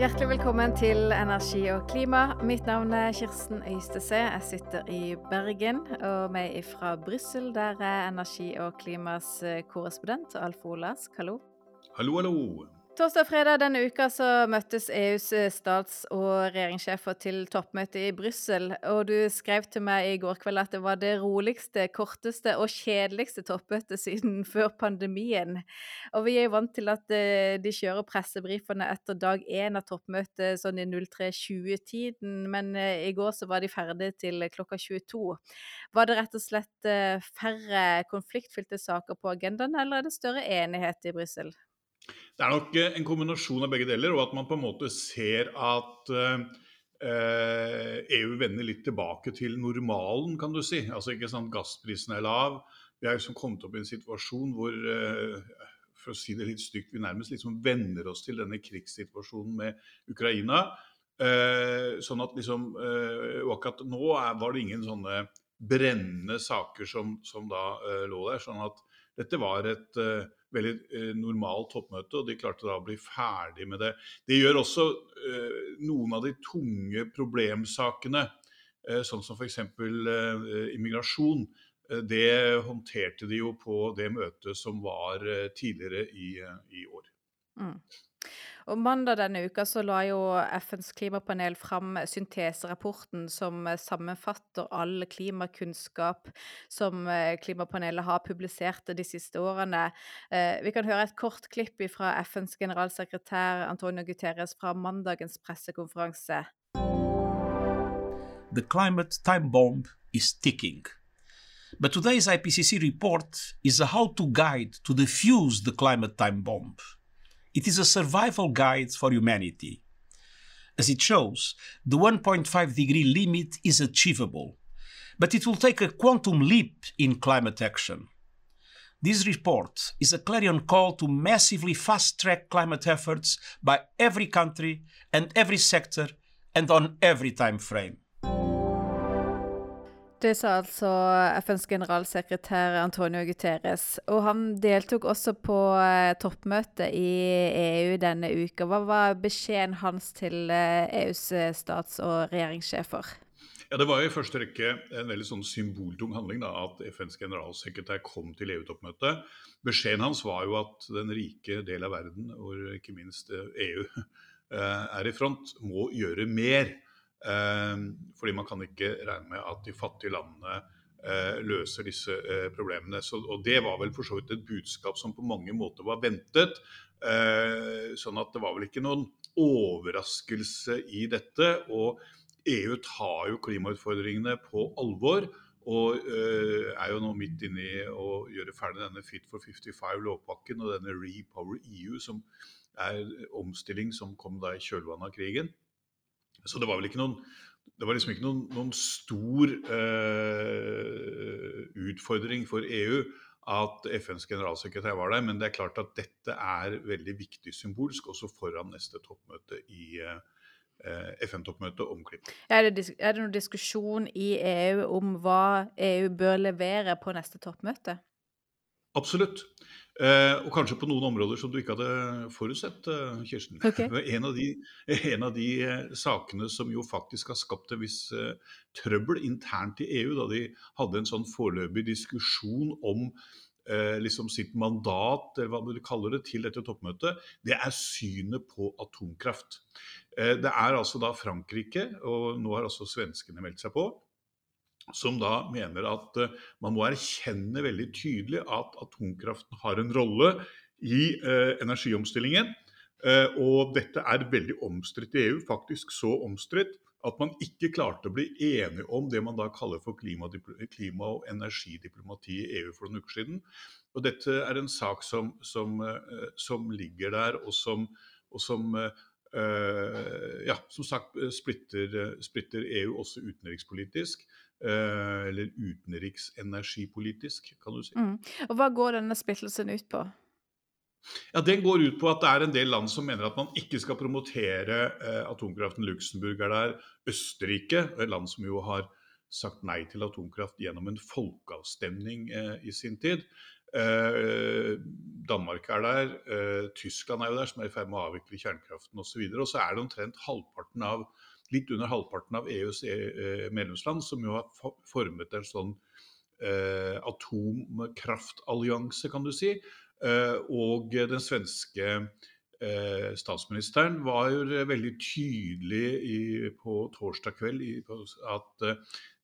Hjertelig velkommen til Energi og klima. Mitt navn er Kirsten Øystese. Jeg sitter i Bergen, og vi er fra Brussel. Der er energi og klimas eh, korrespondent Alf Olas. Hallo. Hallo, hallo. Torsdag og fredag denne uka så møttes EUs eh, stats- og regjeringssjefer til toppmøte i Brussel. Og du skrev til meg i går kveld at det var det roligste, korteste og kjedeligste toppmøtet siden før pandemien. Og vi er jo vant til at eh, de kjører pressebrifene etter dag én av toppmøtet sånn i 03.20-tiden, men eh, i går så var de ferdige til klokka 22. Var det rett og slett færre konfliktfylte saker på agendaen, eller er det større enighet i Brussel? Det er nok eh, en kombinasjon av begge deler, og at man på en måte ser at eh, EU vender litt tilbake til normalen, kan du si. Altså ikke sant, Gassprisen er lav. Vi er liksom kommet opp i en situasjon hvor eh, for å si det litt stygt, vi nærmest liksom venner oss til denne krigssituasjonen med Ukraina. Eh, sånn at liksom, Og akkurat nå er, var det ingen sånne brennende saker som, som da lå der. sånn at dette var et veldig uh, normalt toppmøte, og de klarte da å bli ferdig med det. Det gjør også uh, noen av de tunge problemsakene, sånn som f.eks. immigrasjon. det håndterte de jo på det møtet som var tidligere i, i år. Mm. Og Mandag denne uka så la jo FNs klimapanel fram synteserapporten som sammenfatter all klimakunnskap som eh, klimapanelet har publisert de siste årene. Eh, vi kan høre et kort klipp fra FNs generalsekretær Antonio Guterres fra mandagens pressekonferanse. The climate time bomb is ticking. But today's IPCC report is a how-to guide to defuse the climate time bomb. It is a survival guide for humanity. As it shows, the 1.5 degree limit is achievable, but it will take a quantum leap in climate action. This report is a clarion call to massively fast track climate efforts by every country and every sector and on every time frame. Det sa altså FNs generalsekretær Antonio Guterres. Og han deltok også på eh, toppmøtet i EU denne uka. Hva var beskjeden hans til eh, EUs eh, stats- og regjeringssjefer? Ja, Det var i første rekke en veldig sånn symboltung handling da, at FNs generalsekretær kom til EU-toppmøtet. Beskjeden hans var jo at den rike del av verden, og ikke minst EU e er i front, må gjøre mer. Ehm, fordi man kan ikke regne med at de fattige landene eh, løser disse eh, problemene. Så, og Det var vel for så vidt et budskap som på mange måter var ventet. Eh, sånn at det var vel ikke noen overraskelse i dette. Og EU tar jo klimautfordringene på alvor. Og er jo nå midt inne i å gjøre ferdig denne Fit for 55-lovpakken og denne Repower EU, som er omstilling som kom da i kjølvannet av krigen. Så det var vel ikke noen det var liksom ikke noen, noen stor eh, utfordring for EU at FNs generalsekretær var der, men det er klart at dette er veldig viktig symbolsk også foran neste toppmøte i eh, FN-toppmøtet om klima. Er det, er det noen diskusjon i EU om hva EU bør levere på neste toppmøte? Absolutt. Eh, og kanskje på noen områder som du ikke hadde forutsett, eh, Kirsten. Okay. En, av de, en av de eh, sakene som jo faktisk har skapt en viss eh, trøbbel internt i EU, da de hadde en sånn foreløpig diskusjon om eh, liksom sitt mandat, eller hva du kaller det, til dette toppmøtet, det er synet på atomkraft. Eh, det er altså da Frankrike, og nå har altså svenskene meldt seg på som da mener at uh, man må erkjenne veldig tydelig at atomkraften har en rolle i uh, energiomstillingen. Uh, og dette er veldig omstridt i EU, faktisk så omstridt at man ikke klarte å bli enige om det man da kaller for klima og energidiplomati i EU for noen uker siden. Og dette er en sak som, som, som ligger der, og som, og som ja, som sagt splitter, splitter EU også utenrikspolitisk. Eh, eller utenriksenergipolitisk, kan du si. Mm. Og Hva går denne splittelsen ut på? Ja, Den går ut på at det er en del land som mener at man ikke skal promotere eh, atomkraften. Luxembourg er der. Østerrike, et land som jo har sagt nei til atomkraft gjennom en folkeavstemning eh, i sin tid. Eh, Danmark er der, eh, Tyskland er jo der, som er i ferd med å avvikle kjernekraften osv. Og, så og så er det omtrent halvparten av, litt under halvparten av EUs eh, medlemsland som jo har formet en sånn eh, atomkraftallianse, kan du si. Eh, og den svenske eh, statsministeren var jo veldig tydelig i, på torsdag kveld i, på, at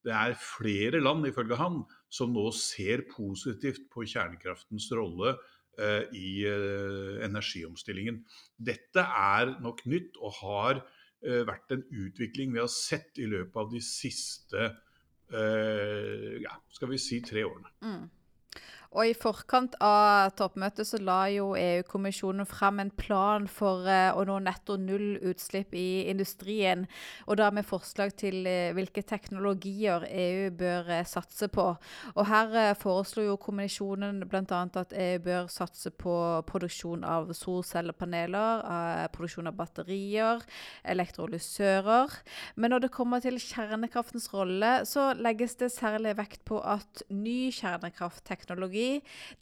det er flere land, ifølge han, som nå ser positivt på kjernekraftens rolle eh, i eh, energiomstillingen. Dette er nok nytt og har eh, vært en utvikling vi har sett i løpet av de siste eh, ja, skal vi si tre årene. Mm. Og I forkant av toppmøtet så la jo EU-kommisjonen fram en plan for uh, å nå netto null utslipp i industrien. Og da med forslag til uh, hvilke teknologier EU bør uh, satse på. Og Her foreslo jo kommisjonen bl.a. at EU bør satse på produksjon av solcellepaneler, produksjon av batterier, elektrolysører. Men når det kommer til kjernekraftens rolle, så legges det særlig vekt på at ny kjernekraftteknologi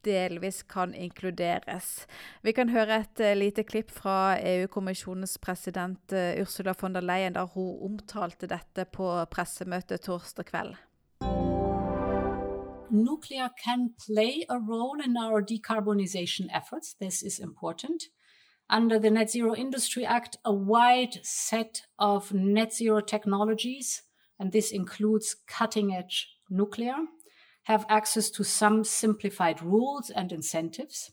delvis kan inkluderes. Vi kan høre et uh, lite klipp fra EU-kommisjonens president uh, Ursula von der Leyen da hun omtalte dette på pressemøtet torsdag kveld. Nuclear can play a role in our decarbonization efforts. This is important. Under the Net Zero Industry Act, a wide set of net zero technologies, and this includes cutting edge nuclear, have access to some simplified rules and incentives.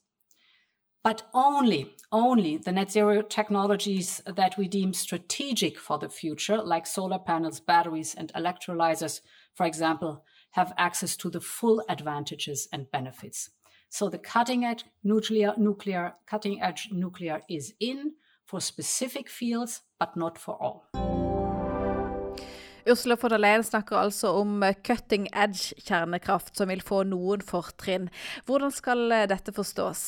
But only, only the net zero technologies that we deem strategic for the future, like solar panels, batteries, and electrolyzers, for example, have access to the full advantages and benefits. So the cutting edge nuclear, nuclear, cutting edge nuclear is in for specific fields, but not for all. Ursula von der Leyen snakker altså om eh, cutting edge kjernekraft, som vil få noen fortrinn. Hvordan skal eh, dette forstås?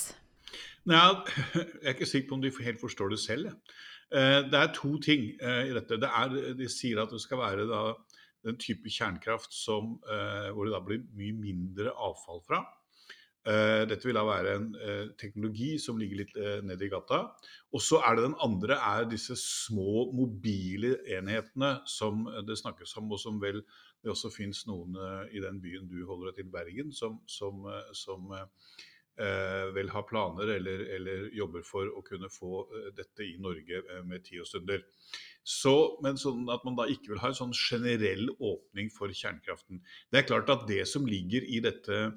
Nei, jeg er ikke sikker på om de helt forstår det selv. Eh, det er to ting i dette. Det er, de sier at det skal være da, den type kjernekraft som, hvor det da blir mye mindre avfall fra. Uh, dette vil da være en uh, teknologi som ligger litt uh, nede i gata. Og så er det den andre er disse små mobile enhetene som det snakkes om, og som vel det også finnes noen i den byen du holder til, Bergen, som, som, som vel har planer eller, eller, jobber for å kunne få dette i Norge med tid og stunder. Så, men sånn at man da ikke vil ha en sånn generell åpning for kjernekraften. Det er klart at det som ligger i dette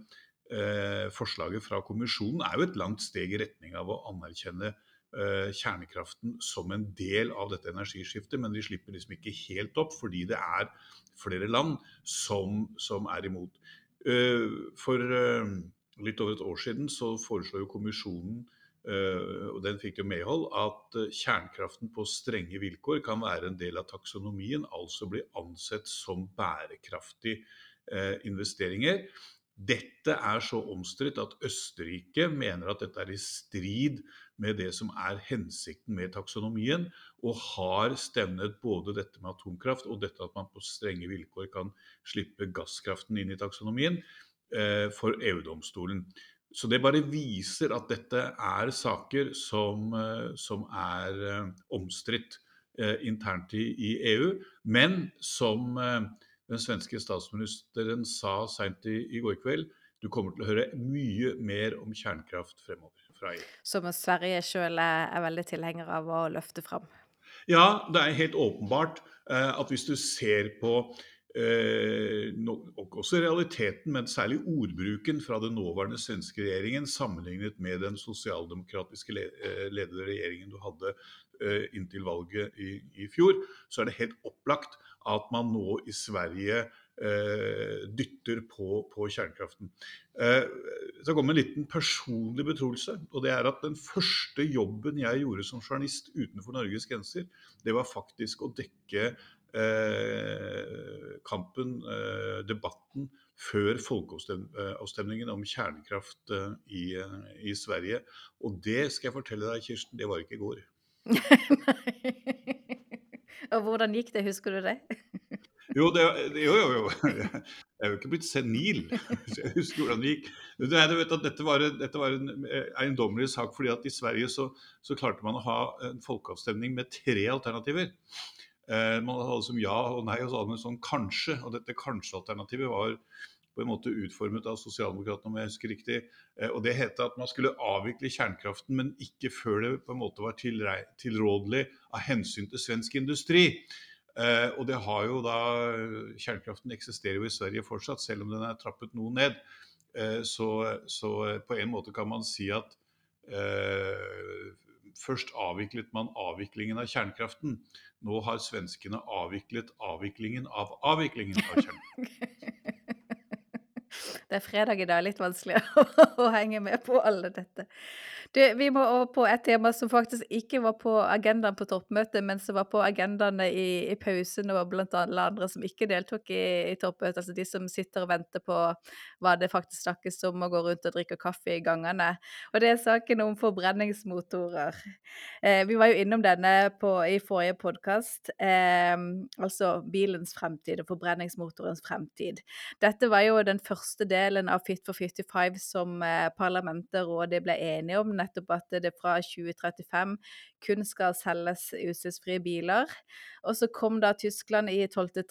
eh, forslaget fra kommisjonen er jo et langt steg i retning av å anerkjenne eh, kjernekraften som en del av dette energiskiftet, men de slipper liksom ikke helt opp fordi det er flere land som, som er imot. Eh, for eh, litt over et år siden så foreslo jo kommisjonen Uh, og den fikk jo medhold, at uh, kjernekraften på strenge vilkår kan være en del av taksonomien, altså bli ansett som bærekraftige uh, investeringer. Dette er så omstridt at Østerrike mener at dette er i strid med det som er hensikten med taksonomien, og har stevnet både dette med atomkraft og dette at man på strenge vilkår kan slippe gasskraften inn i taksonomien, eh, for EU-domstolen. Så det bare viser at dette er saker som, eh, som er eh, omstridt eh, internt i, i, EU, men som eh, den svenske statsministeren sa seint i, i, går kveld, du kommer til å høre mye mer om kjernekraft fremover fra EU. Som Sverige sjøl er, er veldig tilhenger av å løfte fram? Ja, det er helt åpenbart eh, at hvis du ser på eh, no, også realiteten, men særlig ordbruken fra den nåværende svenske regjeringen sammenlignet med den sosialdemokratiske le eh, ledede regjeringen du hadde eh, inntil valget i, i fjor, så er det helt opplagt at man nå i Sverige eh, dytter på, på kjernekraften. Eh, så kommer en liten personlig betroelse. og det er at Den første jobben jeg gjorde som journalist utenfor Norges grenser, det var faktisk å dekke eh, kampen, eh, debatten, før folkeavstemningen om kjernekraft eh, i, i Sverige. Og det skal jeg fortelle deg, Kirsten, det var ikke i går. Og hvordan gikk det, husker du det? Jo, det, jo, jo, jo. Jeg er jo ikke blitt senil. Jeg husker hvordan det gikk. Du vet at Dette var, dette var en eh, eiendommelig sak fordi at i Sverige så, så, klarte man å ha en folkeavstemning med tre alternativer. Eh, man hadde som ja og nei, og så hadde man sånn kanskje. Og dette kanskje-alternativet var på en måte utformet av sosialdemokratene, om jeg husker riktig. Eh, og Det het at man skulle avvikle kjernekraften, men ikke før det på en måte var tilrådelig av hensyn til svensk industri. Eh, og det har jo da Kjernekraften eksisterer jo i Sverige fortsatt, selv om den er trappet noe ned. Eh, så, så på en måte kan man si at eh, først avviklet man avviklingen av kjernekraften. Nå har svenskene avviklet avviklingen av avviklingen av kjernekraften. Det er fredag i dag, litt vanskelig å henge med på alle dette. Du, vi må over på et tema som faktisk ikke var på agendaen på toppmøtet, men som var på agendaene i, i pausen, og blant andre som ikke deltok i, i toppmøtet. Altså de som sitter og venter på hva det faktisk snakkes om, og går rundt og drikker kaffe i gangene. Og det er saken om forbrenningsmotorer. Eh, vi var jo innom denne på, i forrige podkast, eh, altså bilens fremtid og forbrenningsmotorens fremtid. Dette var jo den første delen av Fit for 55 som eh, parlamentet og rådet ble enige om nettopp at det fra 2035 kun skal selges utslippsfrie biler. Og så kom da Tyskland i tolvte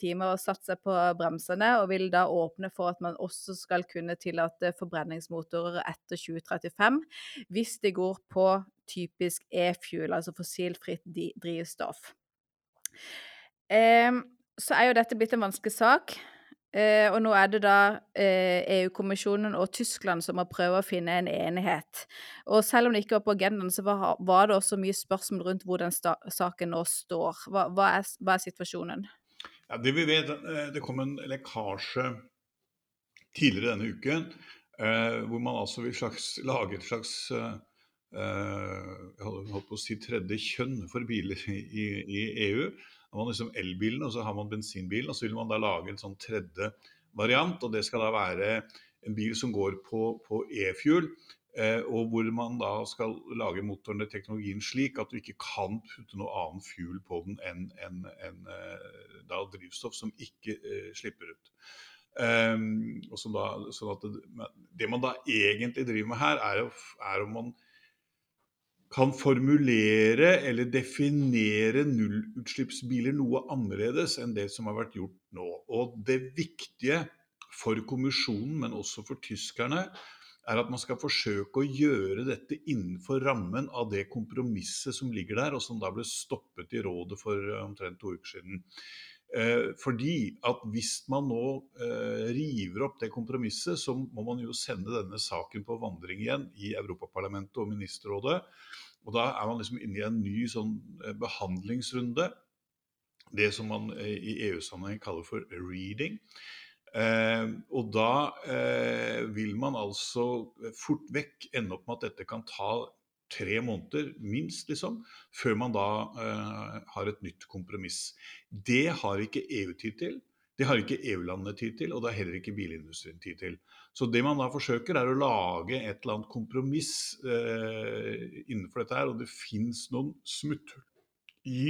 time og satte seg på bremsene, og vil da åpne for at man også skal kunne tillate forbrenningsmotorer etter 2035, hvis de går på typisk e-fuel, altså fossilfritt drivstoff. Eh, så er jo dette blitt en vanskelig sak. Eh, og nå er det da eh, EU-kommisjonen og Tyskland som har prøvd å finne en enighet. Og selv om det ikke var på agendaen, så var, var det også mye spørsmål rundt hvor den saken nå står. Hva, hva, er, hva, er, situasjonen? Ja, det vi vet, eh, det kom en lekkasje tidligere denne uken eh, hvor man altså vil slags, lage et slags eh, eh, jeg holdt på å si tredje kjønn for biler i, i EU har man liksom elbilen, og så har man bensinbilen. Og så vil man da lage en sånn tredje variant, og det skal da være en bil som går på, på e-fuel. Eh, og hvor man da skal lage motoren og teknologien slik at du ikke kan putte noe annet fuel på den enn en, en, eh, drivstoff som ikke eh, slipper ut. Um, da, sånn det, det, man da egentlig driver med her, er, er om man kan formulere eller definere nullutslippsbiler noe annerledes enn det som har vært gjort nå. Og det viktige for kommisjonen, men også for tyskerne, er at man skal forsøke å gjøre dette innenfor rammen av det kompromisset som ligger der, og som da ble stoppet i rådet for omtrent to uker siden. Eh, fordi at hvis man nå eh, river opp det kompromisset, så må man jo sende denne saken på vandring igjen i Europaparlamentet og ministerrådet. Og da er man liksom inne i en ny sånn eh, behandlingsrunde. Det som man eh, i EU-sammenheng kaller for reading. Eh, og da eh, vil man altså fort vekk ende opp med at dette kan ta tre måneder, minst, liksom, før man da eh, har et nytt kompromiss. Det har ikke EU tid til. Det har ikke EU-landene tid til, og det har heller ikke bilindustrien tid til. Så det man da forsøker, er å lage et eller annet kompromiss eh, innenfor dette her. Og det fins noen smutthull i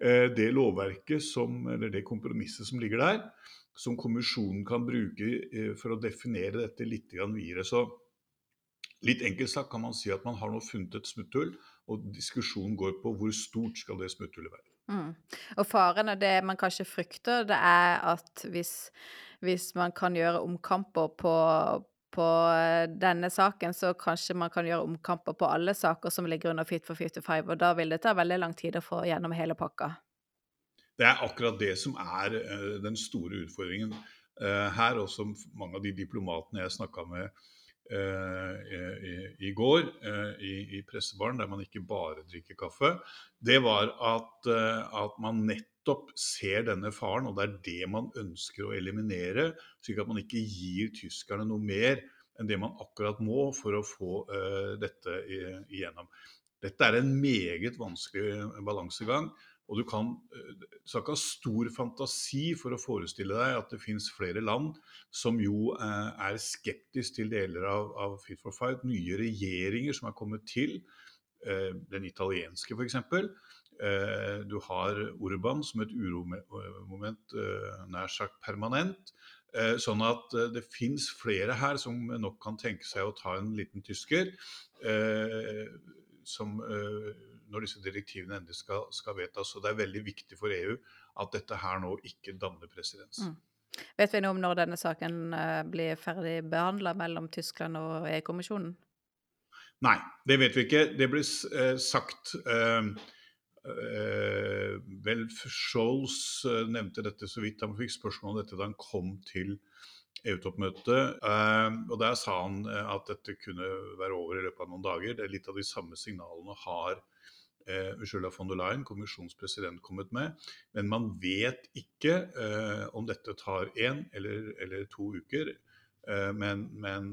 eh, det lovverket som, eller det kompromisset som ligger der, som kommisjonen kan bruke eh, for å definere dette litt videre. Så litt enkelt sagt kan man si at man har nå funnet et smutthull, og diskusjonen går på hvor stort skal det smutthullet være. Mm. Og faren av det man kanskje frykter, det er at hvis hvis man kan gjøre omkamper på, på eh, denne saken, så kanskje man kan gjøre omkamper på alle saker som ligger under Fit for 55, og da vil det ta veldig lang tid å få gjennom hele pakka. Det er akkurat det som er uh, den store utfordringen uh, her, og som mange av de diplomatene jeg snakka med i, i, går i, i pressebaren, der man ikke bare drikker kaffe, det var at, at man nettopp ser denne faren, og det er det man ønsker å eliminere. Slik at man ikke gir tyskerne noe mer enn det man akkurat må for å få dette igjennom. Dette er en meget vanskelig balansegang. Og du kan, snakke skal ikke ha stor fantasi for å forestille deg at det finnes flere land som jo uh, er skeptisk til deler av, av Fit for Fight. Nye regjeringer som er kommet til, den italienske f.eks., Eh, du har Urban som et uromoment nær sagt permanent. Sånn at det fins flere her som nok kan tenke seg å ta en liten tysker. Som, når disse direktivene endelig skal, skal vedtas. Så det er veldig viktig for EU at dette her nå ikke danner presedens. Mm. Vet vi noe om når denne saken blir ferdig behandla mellom Tyskland og EU-kommisjonen? Nei, det vet vi ikke. Det ble eh, sagt eh, eh, Vel, Scholz eh, nevnte dette så vidt. Han fikk spørsmål om dette da han kom til EU-toppmøtet. Eh, og Der sa han eh, at dette kunne være over i løpet av noen dager. Det er litt av de samme signalene har eh, Ursula von der Leyen, kommisjonspresident, kommet med. Men man vet ikke eh, om dette tar én eller, eller, to uker. Eh, men, men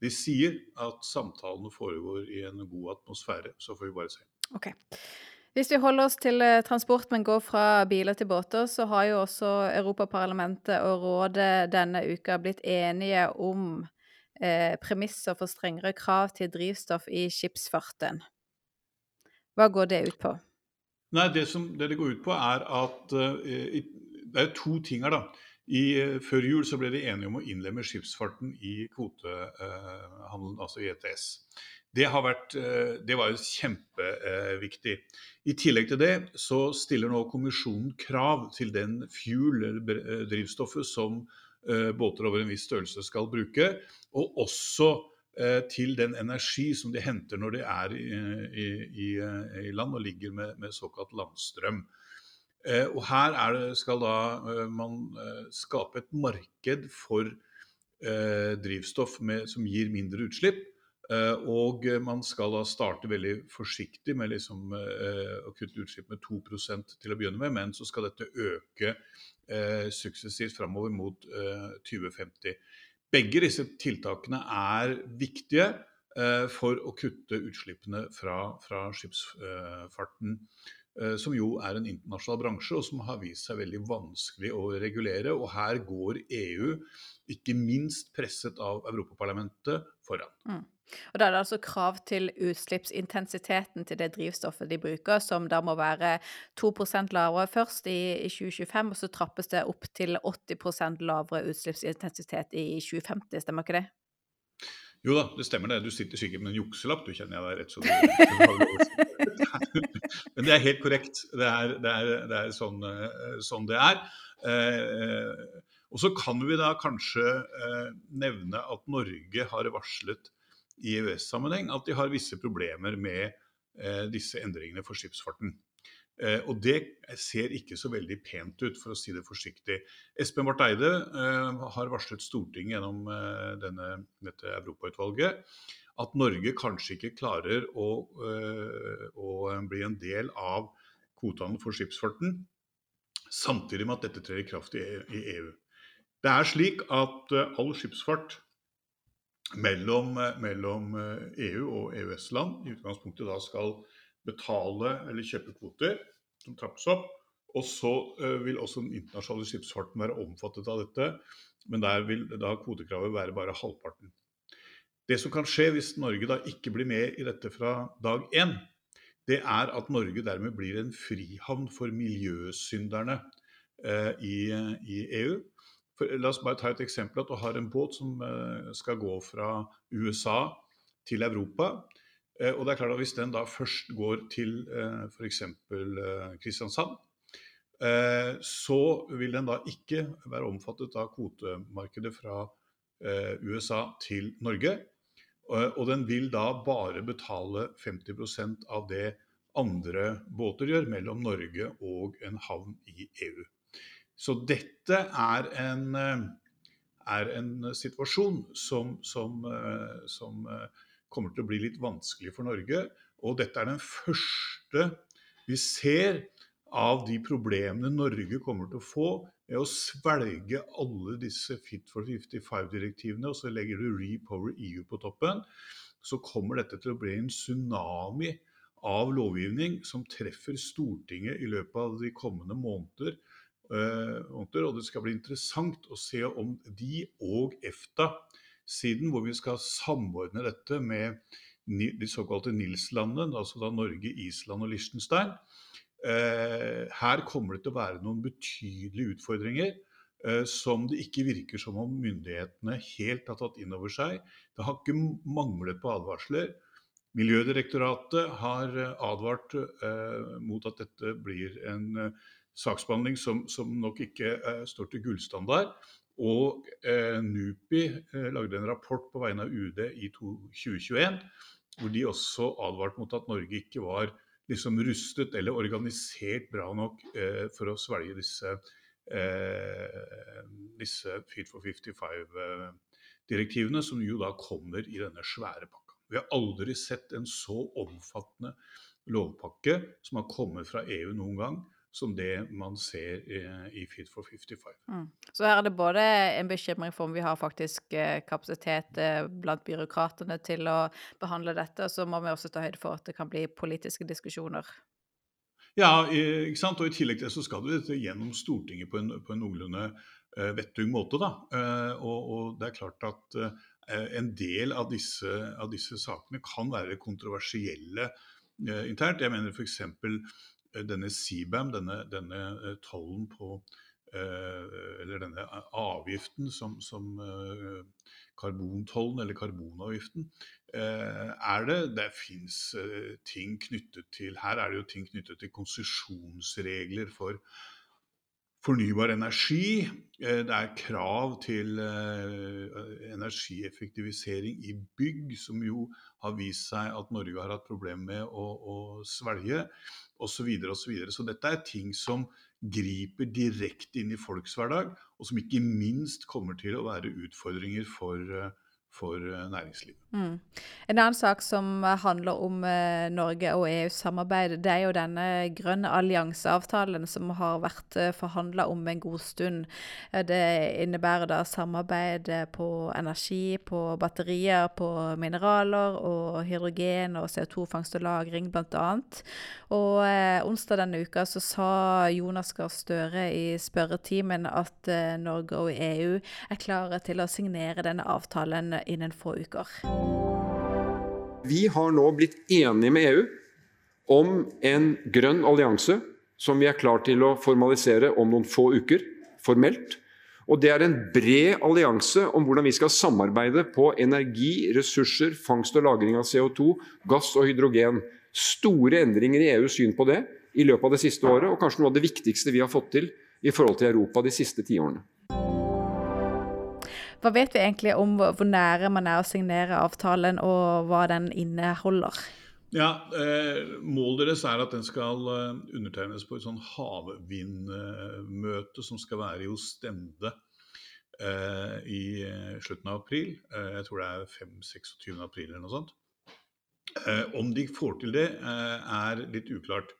de sier at samtalene foregår i en god atmosfære. Så får vi bare se. Okay. Hvis vi holder oss til eh, transport, men går fra biler til båter, så har jo også Europaparlamentet og Rådet denne uka blitt enige om eh, premisser for strengere krav til drivstoff i skipsfarten. Hva går det ut på? Nei, Det som det, det går ut på, er at uh, det er to ting her. da. I, uh, før jul så ble de enige om å innlemme skipsfarten i kvotehandelen, altså i ETS. Det, vært, eh, det var jo kjempeviktig. I tillegg til det så stiller nå kommisjonen krav til den fuel, eh, drivstoffet, som båter over en viss størrelse skal bruke. Og også til den energi som de henter når de er i, i, i land og ligger med, med såkalt landstrøm. Eh, og her det, skal da eh, man eh, skape et marked for drivstoff med, som gir mindre utslipp. Og man skal da starte veldig forsiktig med liksom, å kutte utslipp med 2% til å begynne med, men så skal dette øke suksessivt framover mot 2050. Begge disse tiltakene er viktige for å kutte utslippene fra, fra skipsfarten. Eh, som jo er en internasjonal bransje, og som har vist seg veldig vanskelig å regulere. Og her går EU, ikke minst presset av Europaparlamentet, foran. Mm. Og Da er det altså krav til utslippsintensiteten til det drivstoffet de bruker, som da må være 2 lavere først i, i 2025, og så trappes det opp til 80% lavere utslippsintensitet i 2050, stemmer ikke det? Jo da, det stemmer det. Du sitter sikkert med en jukselapp, du kjenner jeg deg rett så du Men det er helt korrekt. Det er, det er, det er sånn, eh, sånn, det er. Eh, og så kan vi da kanskje eh, nevne at Norge har varslet i EØS-sammenheng at de har visse problemer med eh, disse endringene for skipsfarten. Eh, og det ser ikke så veldig pent ut, for å si det forsiktig. Espen Barth Eide eh, har varslet Stortinget gjennom eh, denne, dette Europautvalget at Norge kanskje ikke klarer å, å bli en del av kvotehandel for skipsfarten, samtidig med at dette trer i kraft i EU. Det er slik at all skipsfart mellom, mellom EU og EØS-land i utgangspunktet da skal betale eller kjøpe kvoter som trappes opp. Og så vil også den internasjonale skipsfarten være omfattet av dette, men der vil da kvotekravet være bare halvparten. Det som kan skje hvis Norge da ikke blir med i dette fra dag én, det er at Norge dermed blir en frihavn for miljøsynderne eh, i, i, EU. For, la oss bare ta et eksempel at du har en båt som uh, skal gå fra USA til Europa. Eh, og det er klart at Hvis den da først går til eh, f.eks. Eh, Kristiansand, så vil den da ikke være omfattet av kvotemarkedet fra USA til Norge. Og den vil da bare betale 50% av det andre båter gjør mellom Norge og en havn i EU. Så dette er en, er en situasjon som, som, som kommer til å bli litt vanskelig for Norge. Og dette er den første vi ser av de problemene Norge kommer til å få med å svelge alle disse Fit for 55-direktivene, og så legger du Repower EU på toppen, så kommer dette til å bli en tsunami av lovgivning som treffer Stortinget i løpet av de kommende måneder. Uh, og det skal bli interessant å se om de og EFTA siden, hvor vi skal samordne dette med de såkalte NILS-landene, altså da Norge, Island og Liechtenstein. Eh, her kommer det til å være noen betydelige utfordringer eh, som det ikke virker som om myndighetene helt har tatt inn over seg. Det har ikke manglet på advarsler. Miljødirektoratet har advart mot at dette blir en saksbehandling som, som nok ikke står til gullstandard. Og eh, NUPI eh, lagde en rapport på vegne av UD i 2021 hvor de også advarte mot at Norge ikke var liksom rustet eller organisert bra nok eh, for å svelge disse, eh, disse Fit for 55-direktivene, som jo da kommer i denne svære pakka. Vi har aldri sett en så omfattende lovpakke som har kommet fra EU noen gang som det man ser i Fit for 55. Mm. Så her er det både en bekymring for om vi har faktisk eh, kapasitet eh, blant byråkratene til å behandle dette, og så må vi også ta høyde for at det kan bli politiske diskusjoner. Ja, ikke sant? og i tillegg til det så skal det gjennom Stortinget på en, på en noenlunde vettug måte. da, og, og, det er klart at en del av disse, av disse, sakene kan være kontroversielle internt. Jeg mener f.eks. Eh, denne CBAM, denne, denne eh, tollen på eh, Eller denne avgiften som, som karbontollen eller karbonavgiften. Er det Det fins ting knyttet til Her er det jo ting knyttet til konsesjonsregler for fornybar energi. Det er krav til energieffektivisering i bygg, som jo har vist seg at Norge har hatt problemer med å, å svelge osv. Så, så, videre. så dette er ting som griper direkte inn i folks hverdag, og som ikke minst kommer til å være utfordringer for, uh, for eh, næringslivet. Mm. En annen sak som handler om eh, Norge og EUs samarbeid, det er jo denne grønne allianseavtalen som har vært eh, forhandla om en god stund. Det innebærer da samarbeid på energi, på batterier, på mineraler og hydrogen og CO2-fangst og -lagring bl.a. Og eh, onsdag denne uka så sa Jonas Gahr Støre i spørretimen at eh, Norge og EU er klare til å signere denne avtalen innen få uker. Vi har nå blitt enige med EU om en grønn allianse som vi er klar til å formalisere om noen få uker, formelt. Og Det er en bred allianse om hvordan vi skal samarbeide på energi, ressurser, fangst og lagring av CO2, gass og hydrogen. Store endringer i EUs syn på det i løpet av det siste året, og kanskje noe av det viktigste vi har fått til i forhold til Europa de siste tiårene. Hva vet vi egentlig om hvor nære man er å signere avtalen, og hva den inneholder? Ja, eh, Målet deres er at den skal eh, undertegnes på et sånn havvindmøte som skal være i Ostende eh, i eh, slutten av april. Eh, jeg tror det er 5-26. april eller noe sånt. Eh, om de får til det, er litt uklart.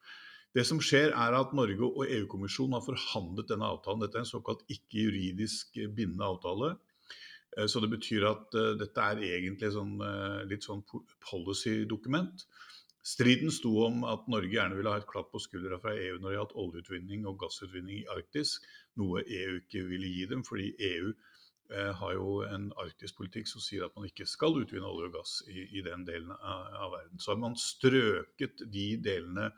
Det som skjer er at Norge og EU-kommisjonen har forhandlet denne avtalen. Dette er en såkalt ikke juridisk bindende avtale. Eh, så det betyr at uh, dette er egentlig sånn, uh, litt sånn policy-dokument. Striden sto om at Norge gjerne ville ha et klapp på skuldra fra EU når de hatt oljeutvinning og gassutvinning i Arktis, noe EU ikke ville gi dem, fordi EU har jo en arktispolitikk som sier at man ikke skal utvinne olje og gass i, i den delen av, av, verden. Så har man strøket de delene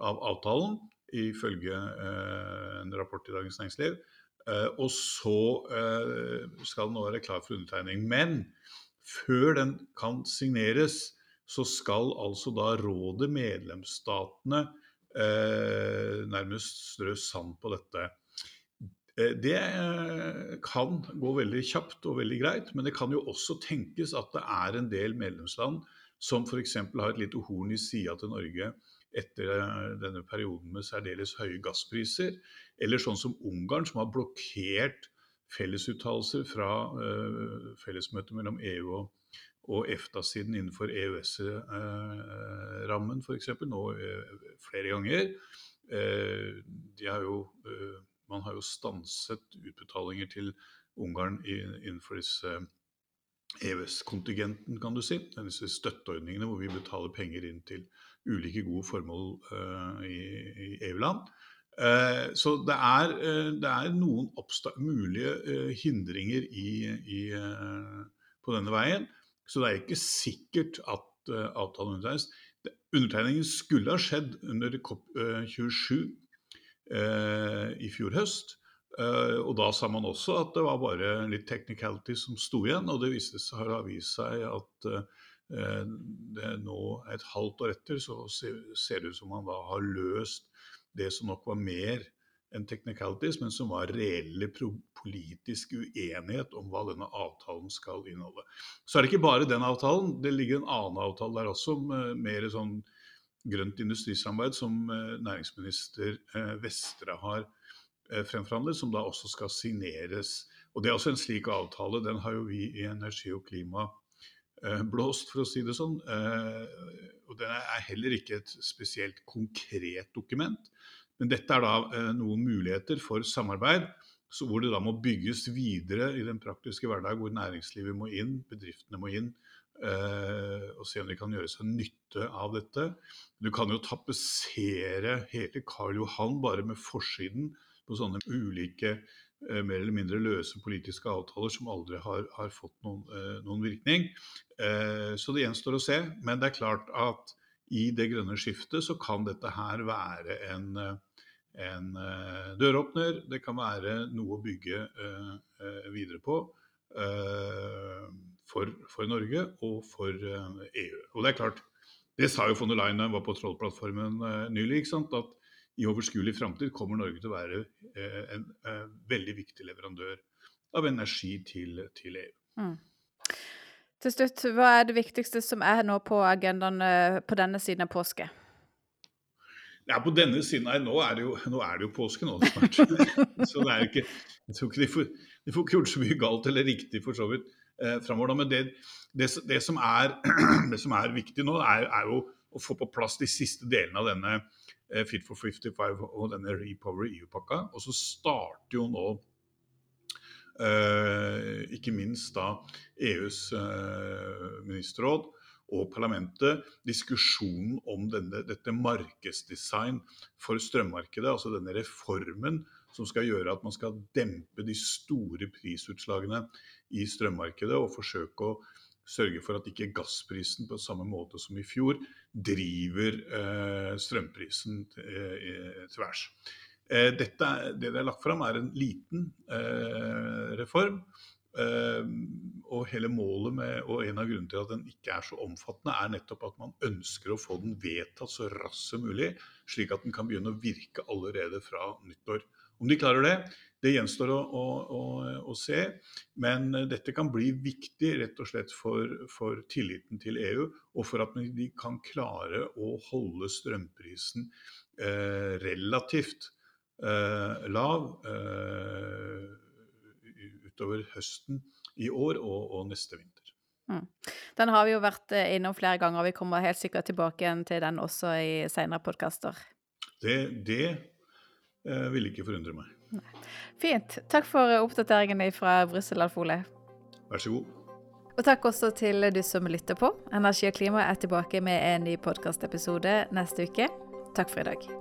av avtalen, ifølge en rapport i Dagens Næringsliv. Eh, og så eh, skal den nå være klar for undertegning. Men før den kan signeres, så skal altså da rådet, medlemsstatene, eh, nærmest strø sand på dette. Det kan gå veldig kjapt og veldig greit, men det kan jo også tenkes at det er en del medlemsland som f.eks. har et lite horn i sida til Norge etter denne perioden med særdeles høye gasspriser, eller sånn som Ungarn, som har blokkert fellesuttalelser fra uh, fellesmøtet mellom EU og, og EFTA-siden innenfor EØS-rammen, uh, f.eks. Nå uh, flere ganger. Uh, har jo, man har jo stanset utbetalinger til Ungarn i, innenfor disse EØS-kontingenten, kan du si. Disse støtteordningene hvor vi betaler penger inn til ulike gode formål i, i EU-land. Eh, så det er, eh, det er noen mulige eh, hindringer i, i, på denne veien. Så det er ikke sikkert at avtalen undertegnes. Undertegningen skulle ha skjedd under COP27 uh, i fjor høst. Og da sa man også at det var bare litt technicality som sto igjen. Og det har vist seg at det nå et halvt år etter så ser det ut som man da har løst det som nok var mer enn technicalities, men som var reelle politisk uenighet om hva denne avtalen skal inneholde. Så er det ikke bare den avtalen, det ligger en annen avtale der også, mer sånn grønt industrisamarbeid som eh, næringsminister eh, Vestre har eh, fremforhandlet, som da også skal signeres. Og Det er også en slik avtale. Den har jo vi i Energi og klima blåst, for å si det sånn. Og den er heller ikke et spesielt konkret dokument. Men dette er da eh, noen muligheter for samarbeid, hvor det da må bygges videre i den praktiske hverdag, hvor næringslivet må inn, bedriftene må inn, eh, og se om de kan gjøre seg nytte av dette. Du kan jo tapetsere hele Karl Johan bare med forsiden på sånne ulike eh, mer eller mindre løse politiske avtaler som aldri har, har fått noen, noen virkning. Så det gjenstår å se. Men det er klart at i det grønne skiftet så kan dette her være en en døråpner. Det kan være noe å bygge videre på for, for, Norge og for EU. Og det er klart, det sa jo von der Leyen var på Trollplattformen nylig, at i overskuelig framtid kommer Norge til å være en, en veldig viktig leverandør av energi til, til EU. Mm. Til slutt, hva er det viktigste som er nå på agendaen på denne siden av påske? Ja, på denne siden Nei, nå er det jo, nå er det jo påske nå snart. så det er ikke, jeg tror ikke de får, de får ikke gjort så mye galt eller riktig for så vidt eh, framover. Men det, det, det, som er, det, som er, viktig nå, er, er, jo å få på plass de siste delene av denne eh, Fit for 55 og denne Repower EU-pakka. Og så starter jo nå eh, ikke minst da EUs eh, ministerråd og parlamentet diskusjonen om denne, dette markedsdesign for strømmarkedet, altså denne reformen som skal gjøre at man skal dempe de store prisutslagene i strømmarkedet og forsøke å sørge for at ikke gassprisen på samme måte som i fjor driver eh, strømprisen eh, tvers. Eh, dette, det det er lagt fram, er en liten eh, reform Ehm, og hele målet med, og en av grunnene til at den ikke er så omfattende, er nettopp at man ønsker å få den vedtatt så raskt som mulig, slik at den kan begynne å virke allerede fra nyttår. Om de klarer det, det gjenstår å, å, å, å se. Men dette kan bli viktig rett og slett for, for, tilliten til EU, og for at de kan klare å holde strømprisen eh, relativt eh, lav. Eh, utover høsten i år og, og neste vinter. Mm. Den har vi jo vært eh, innom flere ganger, og vi kommer helt sikkert tilbake igjen til den også i senere podkaster. Det, det eh, vil ikke forundre meg. Nei. Fint. Takk for oppdateringene fra Brussel, Alf Ole. Vær så god. Og takk også til du som lytter på. Energi og klima er tilbake med en ny podkastepisode neste uke. Takk for i dag.